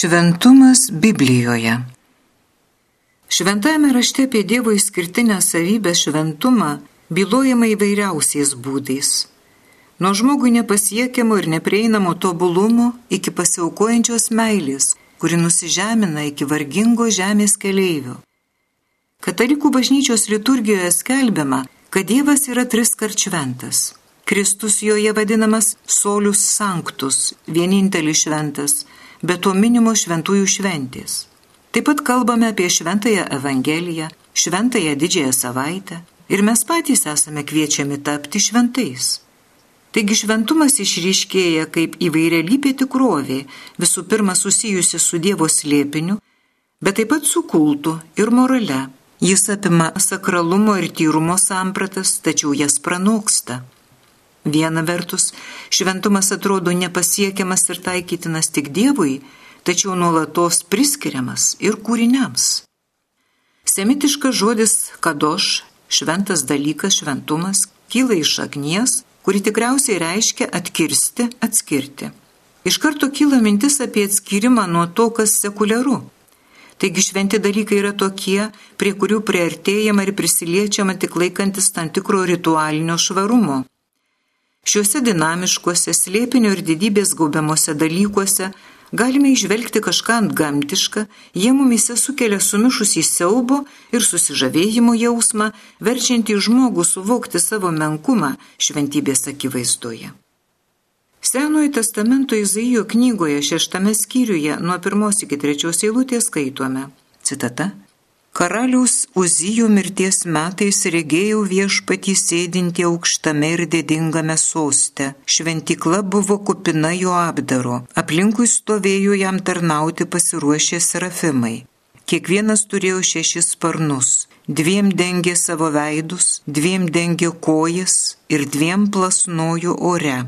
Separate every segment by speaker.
Speaker 1: Šventumas Biblijoje. Šventajame rašte apie Dievo išskirtinę savybę šventumą bylojama įvairiausiais būdais. Nuo žmogui nepasiekiamo ir neprieinamo tobulumo iki pasiaukojančios meilės, kuri nusižemina iki vargingo žemės keleivio. Katalikų bažnyčios liturgijoje skelbiama, kad Dievas yra tris kart šventas. Kristus joje vadinamas Solius Sanctus, vienintelis šventas bet to minimo šventųjų šventės. Taip pat kalbame apie šventąją Evangeliją, šventąją didžiąją savaitę ir mes patys esame kviečiami tapti šventais. Taigi šventumas išryškėja kaip įvairialypė tikrovė, visų pirma susijusi su Dievo slėpiniu, bet taip pat su kultu ir morale. Jis apima sakralumo ir tyrumo sampratas, tačiau jas pranoksta. Viena vertus, šventumas atrodo nepasiekiamas ir taikytinas tik Dievui, tačiau nuolatos priskiriamas ir kūriniams. Semitiškas žodis kadoš, šventas dalykas, šventumas, kyla iš agnies, kuri tikriausiai reiškia atkirsti, atskirti. Iš karto kyla mintis apie atskirimą nuo to, kas sekuliaru. Taigi šventi dalykai yra tokie, prie kurių priartėjama ir prisiliečiama tik laikantis tam tikro ritualinio švarumo. Šiuose dinamiškuose slėpinio ir didybės gaubiamuose dalykuose galime išvelgti kažką ant gamtišką, jie mumise sukelia sumišusį siaubo ir susižavėjimo jausmą, verčiantį žmogų suvokti savo menkumą šventybės akivaizdoje. Senojo testamento Izaijo knygoje šeštame skyriuje nuo pirmos iki trečios eilutės skaitome. Citata. Karaliaus Uzijo mirties metais regėjau viešpatį sėdinti aukštame ir didingame soste. Šventikla buvo kupina jo apdaro, aplinkui stovėjo jam tarnauti pasiruošę serafimai. Kiekvienas turėjo šešis sparnus, dviem dengė savo veidus, dviem dengė kojas ir dviem plasnojo ore.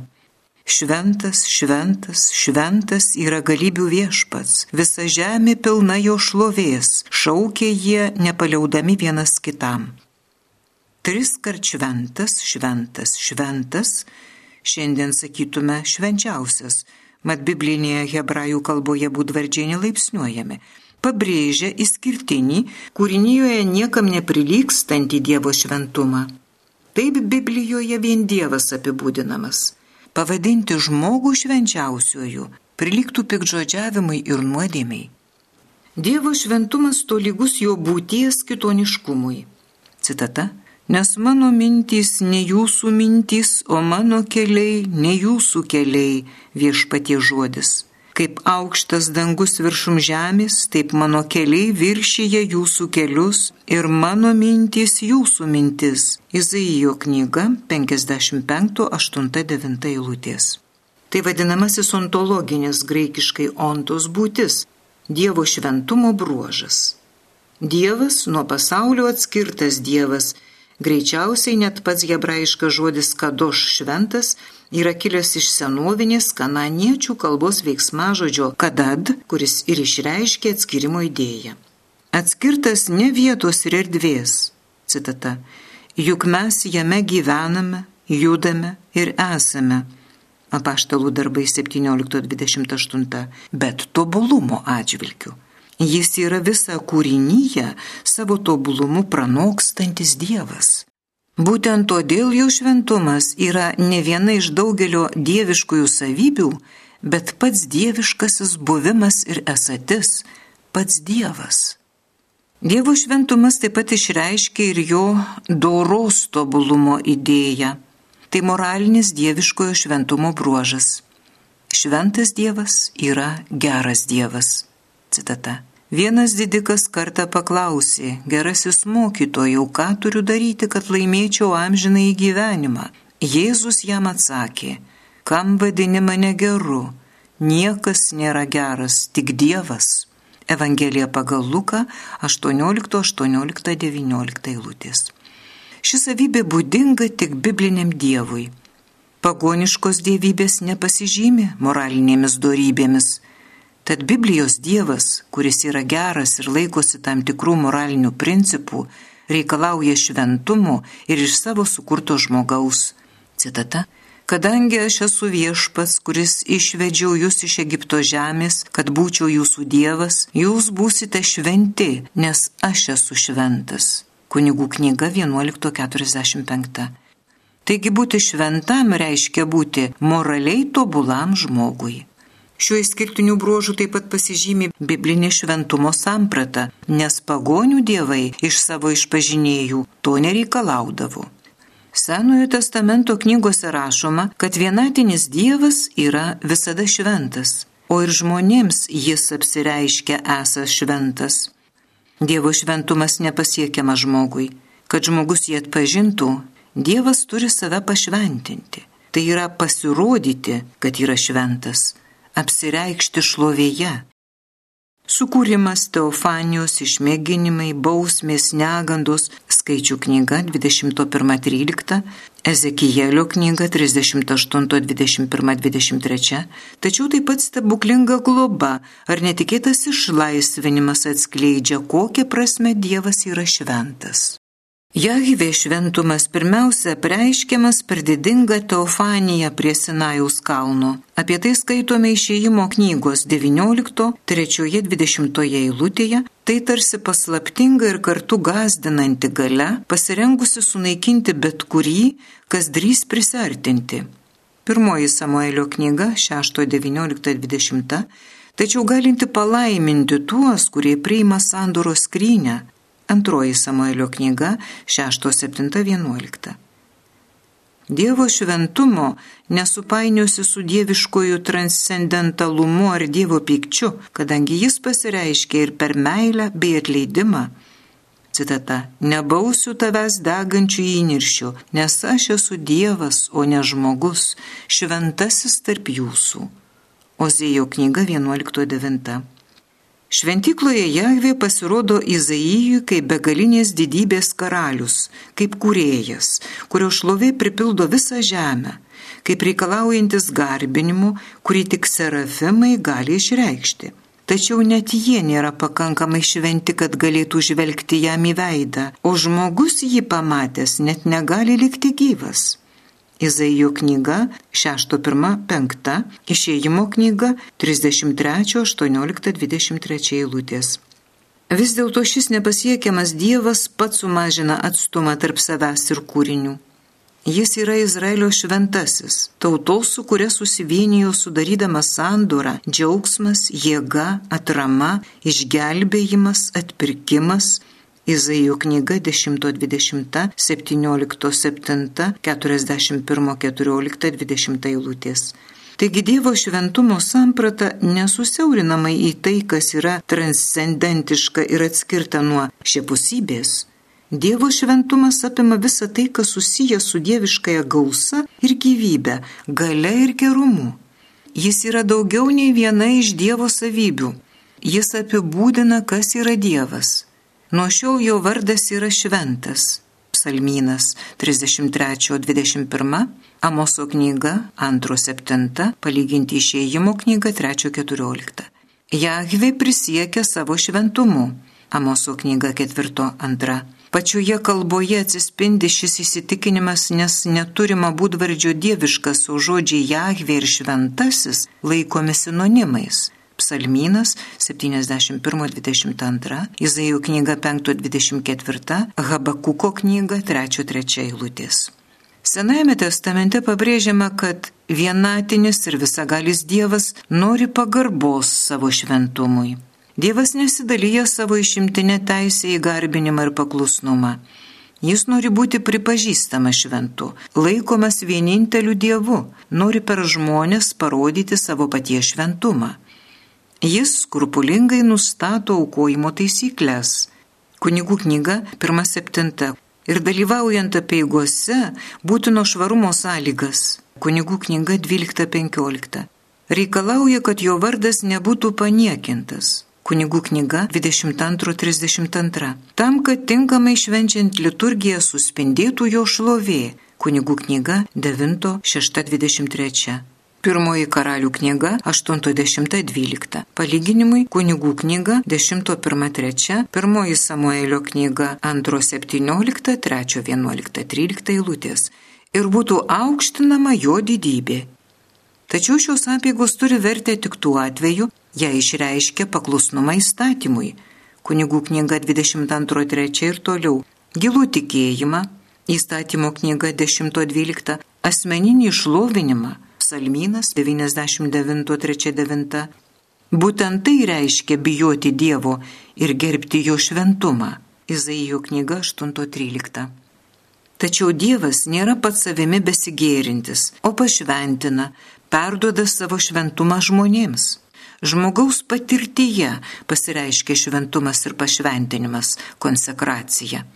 Speaker 1: Šventas, šventas, šventas yra galybių viešpats, visa žemė pilna jo šlovės, šaukė jie nepaliaudami vienas kitam. Tris kart šventas, šventas, šventas, šiandien sakytume švenčiausias, mat biblinėje hebrajų kalboje būdvardžiai nelaipsniuojami, pabrėžia išskirtinį, kūrinyje niekam neprilykstantį Dievo šventumą. Taip Biblijoje vien Dievas apibūdinamas pavadinti žmogų švenčiausiuoju priliktų pikdžodžiavimui ir nuodėmiai. Dievo šventumas tolygus jo būties kitoniškumui. Citata. Nes mano mintys ne jūsų mintys, o mano keliai ne jūsų keliai viešpatie žodis. Kaip aukštas dangus viršum žemės, taip mano keliai viršyje jūsų kelius ir mano mintys jūsų mintis. Izaijo knyga 55-8-9 eilutės. Tai vadinamasis ontologinis graikiškai ontos būtis - Dievo šventumo bruožas. Dievas nuo pasaulio atskirtas Dievas, greičiausiai net pats hebrajiškas žodis kadoš šventas yra kilęs iš senovinės kananiečių kalbos veiksmažodžio kadad, kuris ir išreiškia atskirimo idėją. Atskirtas ne vietos ir erdvės, citata, juk mes jame gyvename, judame ir esame. Apaštalų darbai 17.28, bet tobulumo atžvilgiu. Jis yra visa kūrinyje savo tobulumu pranokstantis Dievas. Būtent todėl jų šventumas yra ne viena iš daugelio dieviškųjų savybių, bet pats dieviškasis buvimas ir esatis, pats Dievas. Dievo šventumas taip pat išreiškia ir jo doros tobulumo idėją. Tai moralinis dieviškojo šventumo bruožas. Šventas Dievas yra geras Dievas. Citata. Vienas didikas kartą paklausė, gerasis mokytojau, ką turiu daryti, kad laimėčiau amžiną į gyvenimą. Jėzus jam atsakė, kam vadini mane geru, niekas nėra geras, tik Dievas. Evangelija pagal Luką 18-18-19 eilutės. Ši savybė būdinga tik bibliniam Dievui. Pagoniškos dievybės nepasižymi moralinėmis dorybėmis Tad Biblijos Dievas, kuris yra geras ir laikosi tam tikrų moralinių principų, reikalauja šventumo ir iš savo sukurto žmogaus. Citata. Kadangi aš esu viešpats, kuris išvedžiau jūs iš Egipto žemės, kad būčiau jūsų dievas, jūs būsite šventi, nes aš esu šventas. Kunigų knyga 11.45. Taigi būti šventam reiškia būti moraliai tobulam žmogui. Šiuo išskirtiniu bruožu taip pat pasižymi biblinė šventumo samprata, nes pagonių dievai iš savo išpažinėjų to nereikalaudavo. Senojo testamento knygose rašoma, kad vienatinis Dievas yra visada šventas, o ir žmonėms jis apsireiškia esas šventas. Dievo šventumas nepasiekiamas žmogui. Kad žmogus jį atpažintų, Dievas turi save pašventinti. Tai yra pasirodyti, kad yra šventas, apsireikšti šlovėje, Sukūrimas Teofanijos išmėginimai, bausmės, negandos, skaičių knyga 21.13, Ezekielio knyga 38.21.23, tačiau taip pat stebuklinga globa ar netikėtas išlaisvinimas atskleidžia, kokią prasme Dievas yra šventas. Jahvė šventumas pirmiausia preiškiamas per didingą teofaniją prie Sinajaus kalno. Apie tai skaitome išėjimo knygos 19.3.20 eilutėje. Tai tarsi paslaptinga ir kartu gazdinanti gale, pasirengusi sunaikinti bet kurį, kas drys prisartinti. Pirmoji Samuelio knyga 6.19.20 tačiau galinti palaiminti tuos, kurie priima sandoro skrynę Antroji Samuelio knyga 6.7.11. Dievo šventumo nesupainiosi su dieviškojų transcendentalumu ar Dievo pykčiu, kadangi jis pasireiškia ir per meilę bei atleidimą. Citata. Nebausiu tavęs degančių įniršių, nes aš esu Dievas, o ne žmogus, šventasis tarp jūsų. Ozėjo knyga 11.9. Šventykloje Jahvė pasirodo Izaijui kaip begalinės didybės karalius, kaip kūrėjas, kurio šlovė pripildo visą žemę, kaip reikalaujantis garbinimu, kurį tik serafimai gali išreikšti. Tačiau net jie nėra pakankamai šventi, kad galėtų žvelgti jam į veidą, o žmogus jį pamatęs net negali likti gyvas. Izaijo knyga 6.1.5, išėjimo knyga 33.18.23 eilutės. Vis dėlto šis nepasiekiamas Dievas pats sumažina atstumą tarp savęs ir kūrinių. Jis yra Izraelio šventasis, tautos, su kuria susivienijo sudarydamas sandorą, džiaugsmas, jėga, atrama, išgelbėjimas, atpirkimas, Izaijo knyga 10.20, 17.7, 41.14.20 eilutės. Taigi Dievo šventumo samprata nesusiaurinamai į tai, kas yra transcendentiška ir atskirta nuo šiapusybės. Dievo šventumas apima visą tai, kas susiję su dieviškąja gausa ir gyvybė, gale ir gerumu. Jis yra daugiau nei viena iš Dievo savybių. Jis apibūdina, kas yra Dievas. Nuo šiol jo vardas yra šventas. Psalmynas 33.21, Amoso knyga 2.7, palyginti išėjimo knyga 3.14. Jahve prisiekia savo šventumu. Amoso knyga 4.2. Pačioje kalboje atsispindi šis įsitikinimas, nes neturima būdvardžio dieviškas, o žodžiai Jahve ir šventasis laikomi sinonimais psalmynas 71-22, Izaijo knyga 5-24, Habakuko knyga 3-3 eilutės. Senajame testamente pabrėžiama, kad vienatinis ir visagalis Dievas nori pagarbos savo šventumui. Dievas nesidalyja savo išimtinę teisę į garbinimą ir paklusnumą. Jis nori būti pripažįstamas šventu, laikomas vieninteliu Dievu, nori per žmonės parodyti savo paties šventumą. Jis skrupulingai nustato aukojimo taisyklės. Kunigų knyga 1.7. Ir dalyvaujant apieigose būtino švarumo sąlygas. Kunigų knyga 12.15. Reikalauja, kad jo vardas nebūtų paniekintas. Kunigų knyga 22.32. Tam, kad tinkamai švenčiant liturgiją suspindėtų jo šlovė. Kunigų knyga 9.6.23. Pirmoji karalių knyga 80-12. Palyginimui kunigų knyga 10-1-3, pirmoji Samuelio knyga 2-17, 3-11-13 eilutės ir būtų aukštinama jo didybė. Tačiau šios apėgos turi vertę tik tuo atveju, jei išreiškia paklusnumą įstatymui. Kunigų knyga 22.3 ir toliau. Gilų tikėjimą, įstatymo knyga 10.12, asmeninį išlovinimą, psalmynas 99.3.9. Būtent tai reiškia bijoti Dievo ir gerbti jo šventumą. Izaijo knyga 8.13. Tačiau Dievas nėra pats savimi besigėrintis, o pašventina, perduoda savo šventumą žmonėms. Žmogaus patirtyje pasireiškia šventumas ir pašventinimas, konsekracija.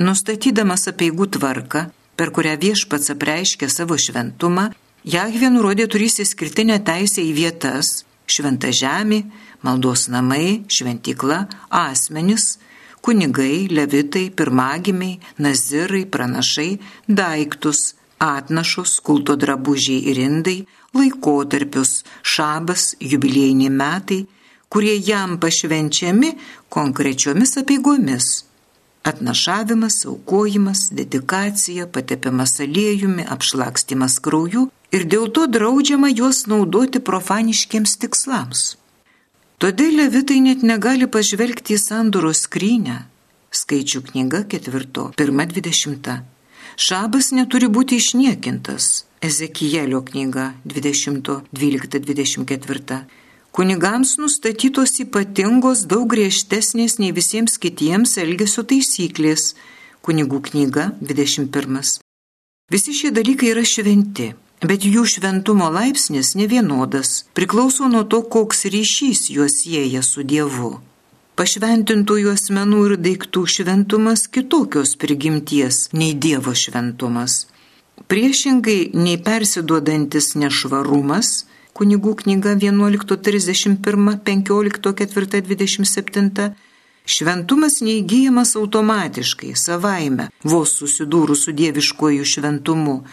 Speaker 1: Nustatydamas apieigų tvarką, per kurią viešpats apreiškia savo šventumą, Jahvė nurodė turys įskirtinę teisę į vietas - šventa žemė, maldos namai, šventykla, asmenis, kunigai, levitai, pirmagimiai, nazirai, pranašai, daiktus, atnašus, kulto drabužiai ir indai, laikotarpius, šabas, jubiliejiniai metai, kurie jam pašvenčiami konkrečiomis apeigomis atnašavimas, aukojimas, dedikacija, patepimas aliejumi, apšlakstimas krauju ir dėl to draudžiama juos naudoti profaniškiams tikslams. Todėl levitai net negali pažvelgti į sandoro skrynę. Skaičių knyga ketvirto, pirma dvidešimta. Šabas neturi būti išniekintas. Ezekielio knyga 20.12.24. Kunigams nustatytos ypatingos daug griežtesnės nei visiems kitiems elgesio taisyklės. Kunigų knyga 21. Visi šie dalykai yra šventi, bet jų šventumo laipsnis nevienodas, priklauso nuo to, koks ryšys juos sieja su Dievu. Pašventintųjų asmenų ir daiktų šventumas kitokios prigimties nei Dievo šventumas. Priešingai nei persiduodantis nešvarumas, kunigų knyga 11.31, 15.4.27. Šventumas neįgyjamas automatiškai, savaime, vos susidūrus su dieviškojų šventumu.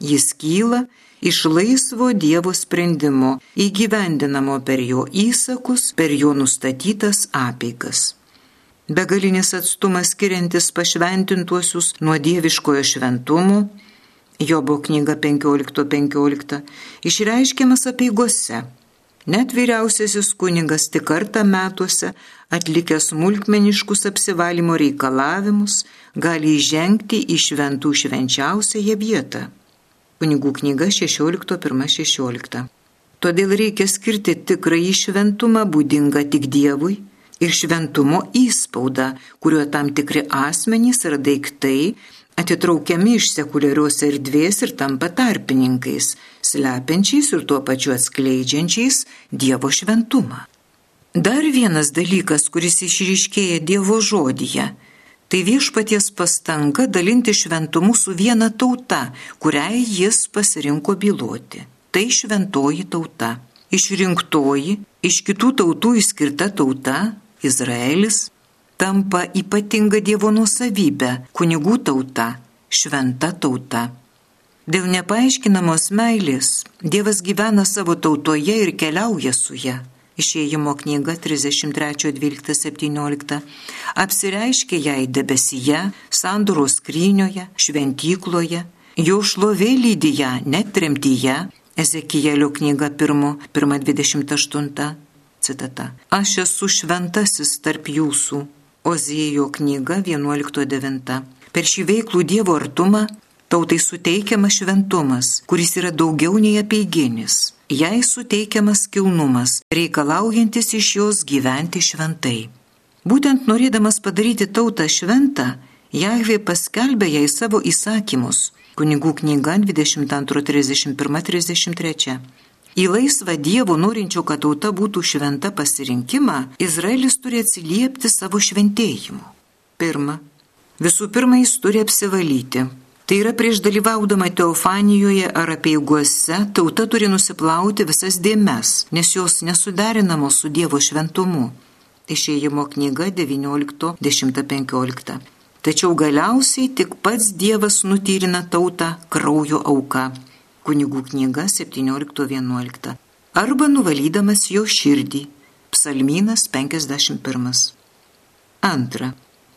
Speaker 1: Jis kyla iš laisvo Dievo sprendimo, įgyvendinamo per jo įsakus, per jo nustatytas apeigas. Begalinis atstumas skiriantis pašventintuosius nuo dieviškojo šventumo Jobo knyga 15.15 15, išreiškiamas apieigose. Net vyriausiasis kuningas tik kartą metuose, atlikęs smulkmeniškus apsivalymo reikalavimus, gali įžengti į šventų švenčiausiąją vietą. Kunigų knyga 16.1.16. Todėl reikia skirti tikrąjį šventumą būdingą tik Dievui ir šventumo įspaudą, kuriuo tam tikri asmenys ir daiktai atitraukiami iš sekuliarios erdvės ir tampa tarpininkais, slepiančiais ir tuo pačiu atskleidžiančiais Dievo šventumą. Dar vienas dalykas, kuris išryškėja Dievo žodyje, tai viešpaties pastanga dalinti šventumu su viena tauta, kuriai jis pasirinko byloti. Tai šventoji tauta. Išrinktoji, iš kitų tautų išskirta tauta, Izraelis, tampa ypatinga Dievo nusavybė, kunigų tauta, šventa tauta. Dėl nepaaiškinamos meilės Dievas gyvena savo tautoje ir keliauja su ją. Išėjimo knyga 33.12.17 apsireiškia jai debesyje, sandoros skrynioje, šventykloje, jo šlovė lydi ją net tremtyje, Ezekielio knyga 1.28 citata. Aš esu šventasis tarp jūsų, Ozėjo knyga 11.9. Per šį veiklų Dievo artumą tautai suteikiamas šventumas, kuris yra daugiau nei apieiginis. Jai suteikiamas kilnumas, reikalaujantis iš jos gyventi šventai. Būtent norėdamas padaryti tautą šventą, Jahvė paskelbė jai savo įsakymus. Kunigų knyga 22.31.33. Į laisvą Dievo norinčio, kad tauta būtų šventa pasirinkimą, Izraelis turi atsiliepti savo šventėjimu. Pirma. Visų pirma, jis turi apsivalyti. Tai yra prieš dalyvaudama teofanijoje ar apieiguose, tauta turi nusiplauti visas dėmes, nes jos nesuderinamos su Dievo šventumu. Išėjimo knyga 19.10.15. Tačiau galiausiai tik pats Dievas nutyrina tautą kraujo auka kunigų knyga 17.11. Arba nuvalydamas jo širdį. Psalmynas 51. Antra.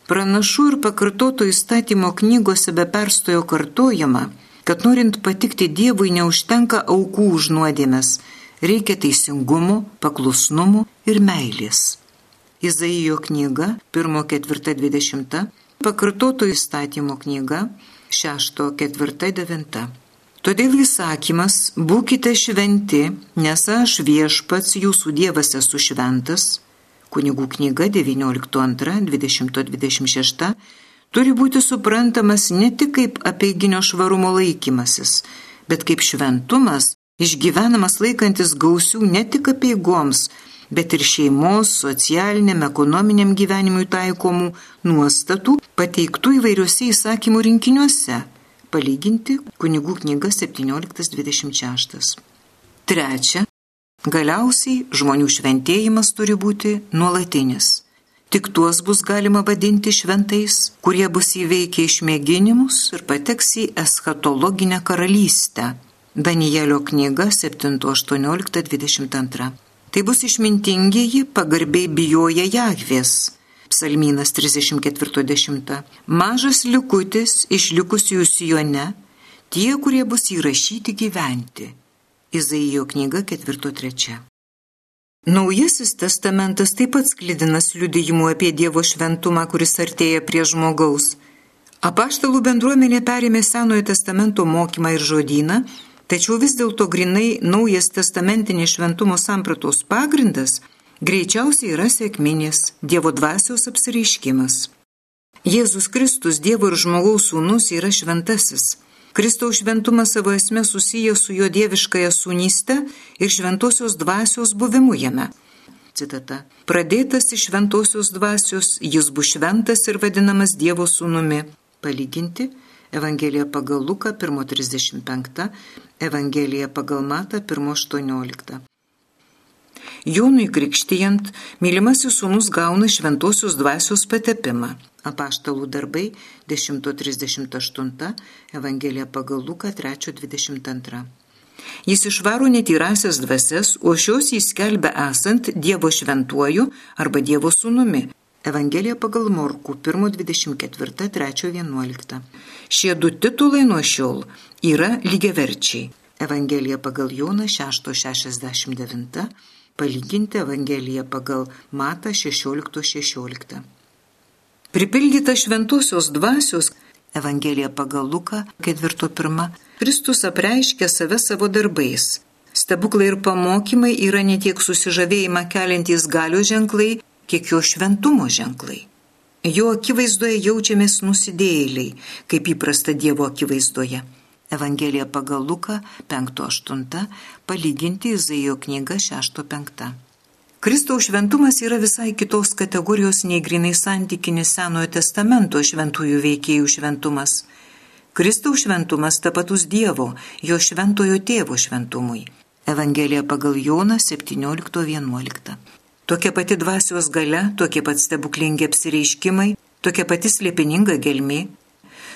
Speaker 1: Pranašų ir pakartoto įstatymo knygose be perstojo kartojama, kad norint patikti Dievui neužtenka aukų už nuodėmes, reikia teisingumo, paklusnumo ir meilės. Izaijo knyga 1.4.20, pakartoto įstatymo knyga 6.4.9. Todėl įsakymas būkite šventi, nes aš viešpats jūsų dievas esu šventas, kunigų knyga 19.2.20.26 turi būti suprantamas ne tik kaip apeiginio švarumo laikymasis, bet kaip šventumas, išgyvenamas laikantis gausių ne tik apieigoms, bet ir šeimos, socialiniam, ekonominiam gyvenimui taikomų nuostatų pateiktų įvairiuose įsakymų rinkiniuose. Palyginti kunigų knyga 17.26. Trečia. Galiausiai žmonių šventėjimas turi būti nuolatinis. Tik tuos bus galima vadinti šventais, kurie bus įveikę išmėginimus ir pateks į eschatologinę karalystę. Danielio knyga 7.18.22. Tai bus išmintingieji, pagarbiai bijoja Jahvės. Psalmynas 34.10. Mažas likutis išlikusiųjų Sijone, tie, kurie bus įrašyti gyventi. Izaijo knyga 4.3. Naujasis testamentas taip pat sklidinas liudijimu apie Dievo šventumą, kuris artėja prie žmogaus. Apaštalų bendruomenė perėmė Senojo testamento mokymą ir žodyną, tačiau vis dėlto grinai naujas testamentinis šventumo sampratos pagrindas greičiausiai yra sėkminės Dievo dvasios apsireiškimas. Jėzus Kristus, Dievo ir žmogaus sūnus, yra šventasis Kristaus šventumas savo esmė susijęs su jo dieviškąją sūnyste ir šventosios dvasios buvimu jame. Citata. Pradėtas iš šventosios dvasios, jis bus šventas ir vadinamas Dievo sūnumi. Palyginti Evangelija pagal Luką 1.35, Evangelija pagal Matą 1.18. Jonui krikštijant, mylimasis sūnus gauna šventosios dvasios patepimą. Apaštalų darbai 10.38, Evangelija pagal Luką 3.22. Jis išvaro netyrasias dvasias, o šios jis skelbia esant Dievo šventuoju arba Dievo sūnumi. Evangelija pagal Morku 1.24, 3.11. Šie du titulai nuo šiol yra lygiaverčiai. Evangelija pagal Joną 6.69, palyginti Evangeliją pagal Matą 16.16. 16. Pripildyta šventosios dvasios Evangelija pagal Luką 4.1. Kristus apreiškia save savo darbais. Stebuklai ir pamokymai yra ne tiek susižavėjimą keliantys galio ženklai, kiek jo šventumo ženklai. Jo akivaizdoje jaučiamės nusidėjėliai, kaip įprasta Dievo akivaizdoje. Evangelija pagal Luką 5.8 palyginti Izaijo knyga 6.5. Kristaus šventumas yra visai kitos kategorijos nei grinai santykinis Senojo testamento šventųjų veikėjų šventumas. Kristaus šventumas tapatus Dievo, jo šventojo tėvo šventumui. Evangelija pagal Joną 17.11. Tokia pati dvasios gale, tokie pat stebuklingi apsireiškimai, tokia pati slėpininga gelmi.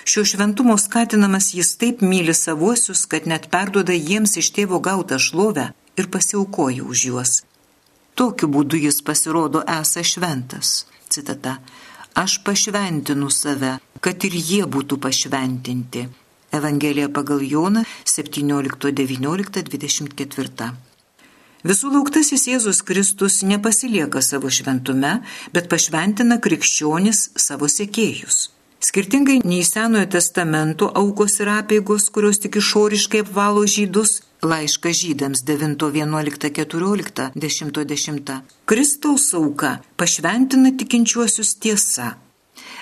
Speaker 1: Šio šventumo skatinamas jis taip myli savuosius, kad net perduoda jiems iš tėvo gautą šlovę ir pasiaukoja už juos. Tokiu būdu jis pasirodo esą šventas. Citata. Aš pašventinu save, kad ir jie būtų pašventinti. Evangelija pagal Joną 17.19.24. Visų lauktasis Jėzus Kristus nepasilieka savo šventume, bet pašventina krikščionis savo sekėjus. Skirtingai nei Senojo testamento aukos ir apėgos, kurios tik išoriškai apvalo žydus, laišką žydams 9.11.14, 10.10. Kristaus auka pašventina tikinčiuosius tiesa.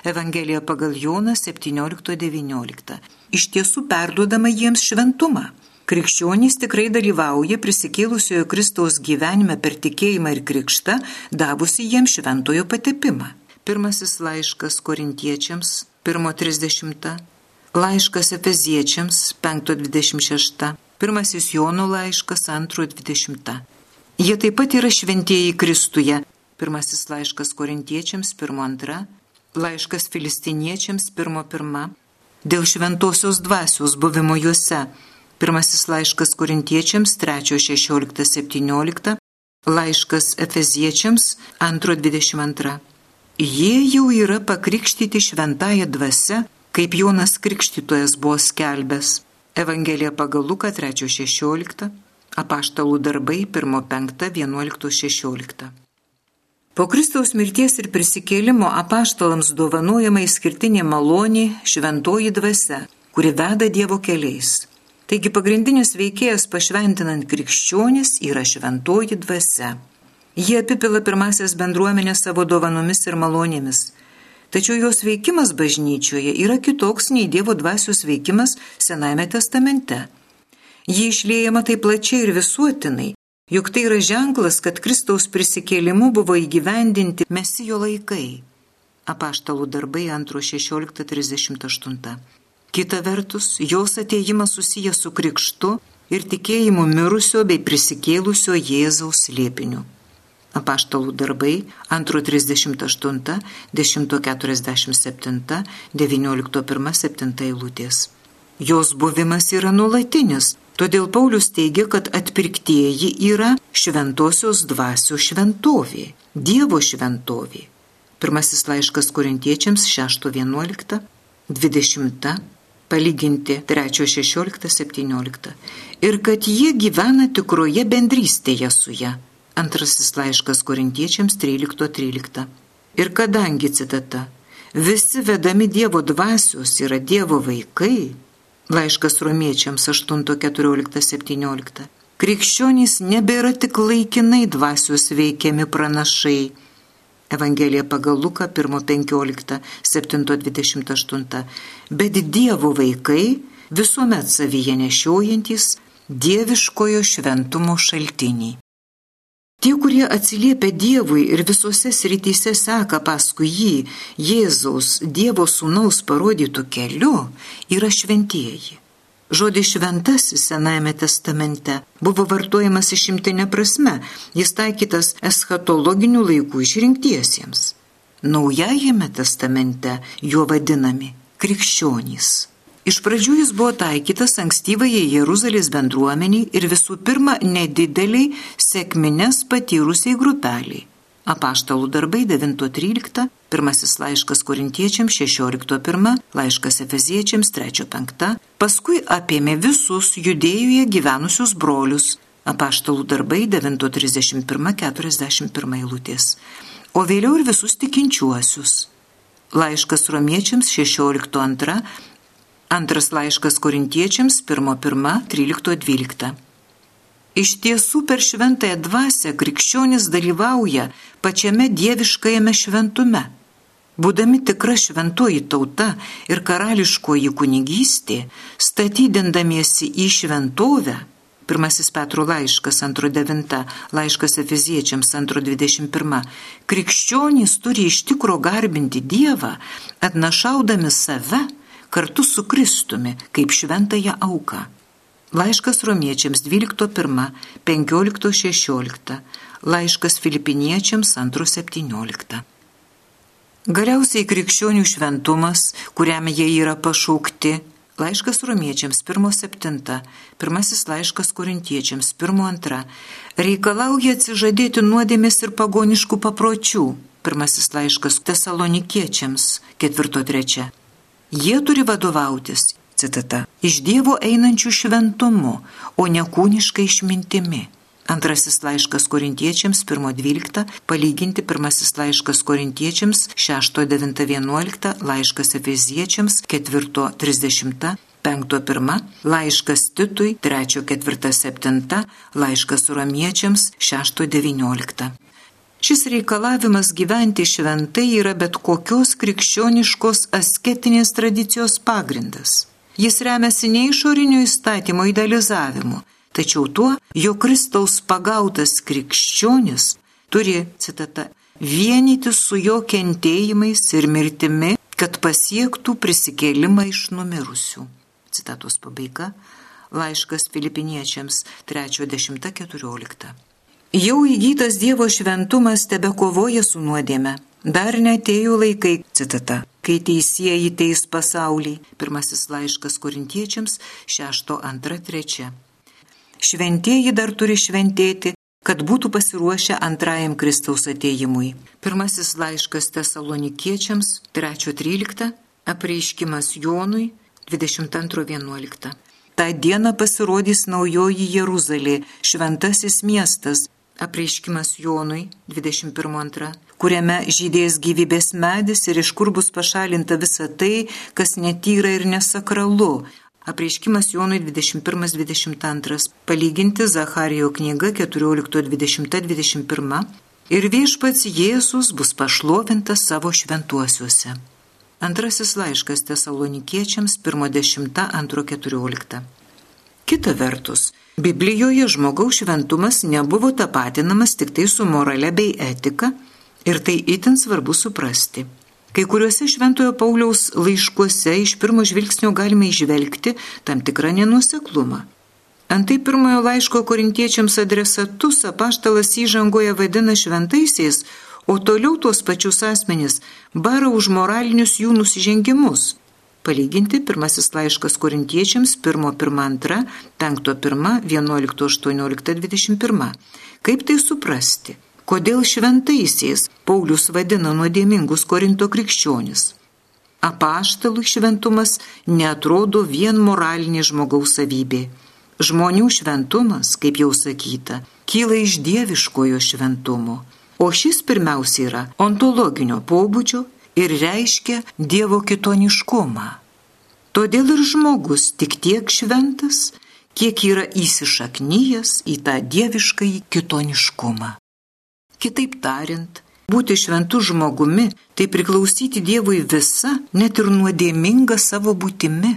Speaker 1: Evangelija pagal Joną 17.19. Iš tiesų perduodama jiems šventumą. Krikščionys tikrai dalyvauja prisikėlusiojo Kristaus gyvenime per tikėjimą ir krikštą, davusi jiems šventojo patepimą. Pirmasis laiškas korintiečiams 1.30, laiškas efeziečiams 5.26, pirmasis Jono laiškas 2.20. Jie taip pat yra šventieji Kristuje. Pirmasis laiškas korintiečiams 1.2, laiškas filistiniečiams 1.1. Dėl šventosios dvasios buvimo juose. Pirmasis laiškas korintiečiams 3.16.17, laiškas efeziečiams 2.22. Jie jau yra pakrikštyti šventąją dvasę, kaip Jonas Krikštytojas buvo skelbęs. Evangelija pagal Luką 3.16, apaštalų darbai 1.5.11.16. Po Kristaus mirties ir prisikėlimo apaštalams dovanojama išskirtinė malonė šventoji dvasia, kuri veda Dievo keliais. Taigi pagrindinis veikėjas pašventinant krikščionis yra šventoji dvasia. Jie apipila pirmasias bendruomenės savo dovanomis ir malonėmis. Tačiau jos veikimas bažnyčioje yra kitoks nei Dievo dvasios veikimas Senajame testamente. Ji išliejama taip plačiai ir visuotinai, juk tai yra ženklas, kad Kristaus prisikėlimu buvo įgyvendinti mesijo laikai. Apaštalų darbai 2.16.38. Kita vertus, jos ateimas susijęs su krikštu ir tikėjimu mirusio bei prisikėlusio Jėzaus liepiniu apaštalų darbai 2.38, 10.47, 19.1.7 eilutės. Jos buvimas yra nuolatinis, todėl Paulius teigia, kad atpirktieji yra šventosios dvasios šventovė, Dievo šventovė. Pirmasis laiškas korintiečiams 6.11, 20, palyginti 3.16.17 ir kad jie gyvena tikroje bendrystėje su ją Antrasis laiškas korintiečiams 13.13. Ir kadangi citata, visi vedami Dievo dvasios yra Dievo vaikai, laiškas romiečiams 8.14.17. Krikščionys nebėra tik laikinai dvasios veikiami pranašai. Evangelija pagal Luką 1.15, 7.28. Bet Dievo vaikai visuomet savyje nešiojantis dieviškojo šventumo šaltinį. Tie, kurie atsiliepia Dievui ir visose srityse seka paskui jį, Jėzaus, Dievo sūnaus parodytų keliu, yra šventieji. Žodis šventasis Senajame testamente buvo vartojamas išimtinė prasme, jis taikytas eschatologinių laikų išrinktiesiems. Naujajame testamente juo vadinami krikščionys. Iš pradžių jis buvo taikytas ankstyvajai Jeruzalės bendruomeniai ir visų pirma nedideliai sėkmines patyrusiai grupeliai. Apaštalų darbai 9.13, pirmasis laiškas korintiečiams 16.1, laiškas efeziečiams 3.5, paskui apėmė visus judėjoje gyvenusius brolius. Apaštalų darbai 9.31.41 eilutės, o vėliau ir visus tikinčiuosius. Laiškas romiečiams 16.2 Antras laiškas korintiečiams 1.1.13.12. Iš tiesų per šventąją dvasę krikščionis dalyvauja pačiame dieviškajame šventume. Būdami tikra šventoji tauta ir karališkoji kunigystė, statydindamiesi į šventovę, pirmasis Petro laiškas 2.9, laiškas Efeziečiams 2.21, krikščionys turi iš tikro garbinti Dievą, atnašaudami save kartu su Kristumi kaip šventąją auką. Laiškas romiečiams 12.1, 15.16, laiškas filipiniečiams 2.17. Galiausiai krikščionių šventumas, kuriam jie yra pašaukti, laiškas romiečiams 1.7, pirmasis laiškas korintiečiams 1.2, reikalauja atsižadėti nuodėmės ir pagoniškų papročių, pirmasis laiškas tesalonikiečiams 4.3. Jie turi vadovautis, citata, iš Dievo einančių šventumu, o ne kūniškai išmintimi. Antrasis laiškas korintiečiams 1.12, palyginti pirmasis laiškas korintiečiams 6.9.11, laiškas efeziečiams 4.30, 5.1, laiškas Titui 3.4.7, laiškas romiečiams 6.19. Šis reikalavimas gyventi šventai yra bet kokios krikščioniškos asketinės tradicijos pagrindas. Jis remiasi ne išorinio įstatymo idealizavimu, tačiau tuo, jo Kristaus pagautas krikščionis turi, citata, vienyti su jo kentėjimais ir mirtimi, kad pasiektų prisikėlimą iš numirusių. Citatos pabaiga. Laiškas filipiniečiams 3.10.14. Jau įgytas Dievo šventumas tebe kovoja su nuodėme. Dar netėjo laikai, citata, kai teisėjai teis pasaulį. Pirmasis laiškas korintiečiams 6.2.3. Šventieji dar turi šventėti, kad būtų pasiruošę antrajam Kristaus ateimui. Pirmasis laiškas tesalonikiečiams 3.13, apreiškimas Jonui 22.11. Ta diena pasirodys naujoji Jeruzalė, šventasis miestas, apreiškimas Jonui 21.2, kuriame žydės gyvybės medis ir iš kur bus pašalinta visa tai, kas netyra ir nesakralu. Apreiškimas Jonui 21.22, palyginti Zacharijo knyga 14.20.21 ir viešpats Jėzus bus pašlovintas savo šventuosiuose. Antrasis laiškas tesalonikiečiams 1.10.2.14. Kita vertus, Biblijoje žmogaus šventumas nebuvo tapatinamas tik tai su morale bei etika ir tai itin svarbu suprasti. Kai kuriuose Šventojo Pauliaus laiškuose iš pirmo žvilgsnio galime išvelgti tam tikrą nenuseklumą. Antai pirmojo laiško korintiečiams adresatus apaštalas įžangoje vadina šventaisiais, o toliau tuos pačius asmenys bara už moralinius jų nusižengimus. Palyginti pirmasis laiškas korintiečiams 1.1.2, 5.1, 11.18.21. Kaip tai suprasti? Kodėl šventaisiais Paulius vadina nuodėmingus Korinto krikščionis? Apaštalų šventumas netrodo vien moralinė žmogaus savybė. Žmonių šventumas, kaip jau sakyta, kyla iš dieviškojo šventumo, o šis pirmiausia yra ontologinio pobūdžio ir reiškia Dievo kitoniškumą. Todėl ir žmogus tik tiek šventas, kiek yra įsišaknyjas į tą dieviškąjį kitoniškumą. Kitaip tariant, būti šventu žmogumi tai priklausyti Dievui visa, net ir nuodėminga savo būtimi.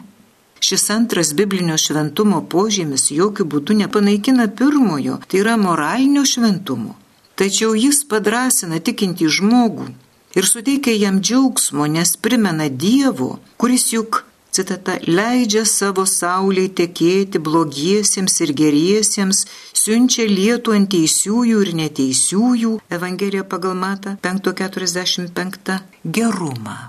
Speaker 1: Šis antras biblinio šventumo požymis jokių būdų nepanaikina pirmojo, tai yra moralinio šventumo. Tačiau jis padrasina tikinti žmogų ir suteikia jam džiaugsmo, nes primena Dievo, kuris juk, citata, leidžia savo sauliai tekėti blogiesiems ir geriesiems, siunčia lietų ant teisiųjų ir neteisiųjų, Evangelija pagal Mata 5.45, gerumą.